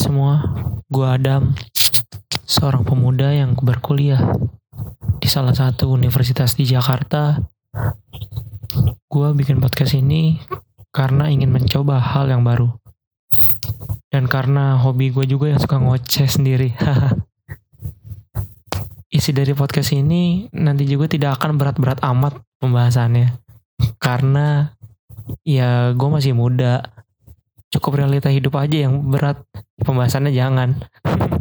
semua, gue Adam, seorang pemuda yang berkuliah di salah satu universitas di Jakarta. Gue bikin podcast ini karena ingin mencoba hal yang baru. Dan karena hobi gue juga yang suka ngoceh sendiri. Isi dari podcast ini nanti juga tidak akan berat-berat amat pembahasannya. Karena ya gue masih muda. Cukup realita hidup aja yang berat. Pembahasannya jangan.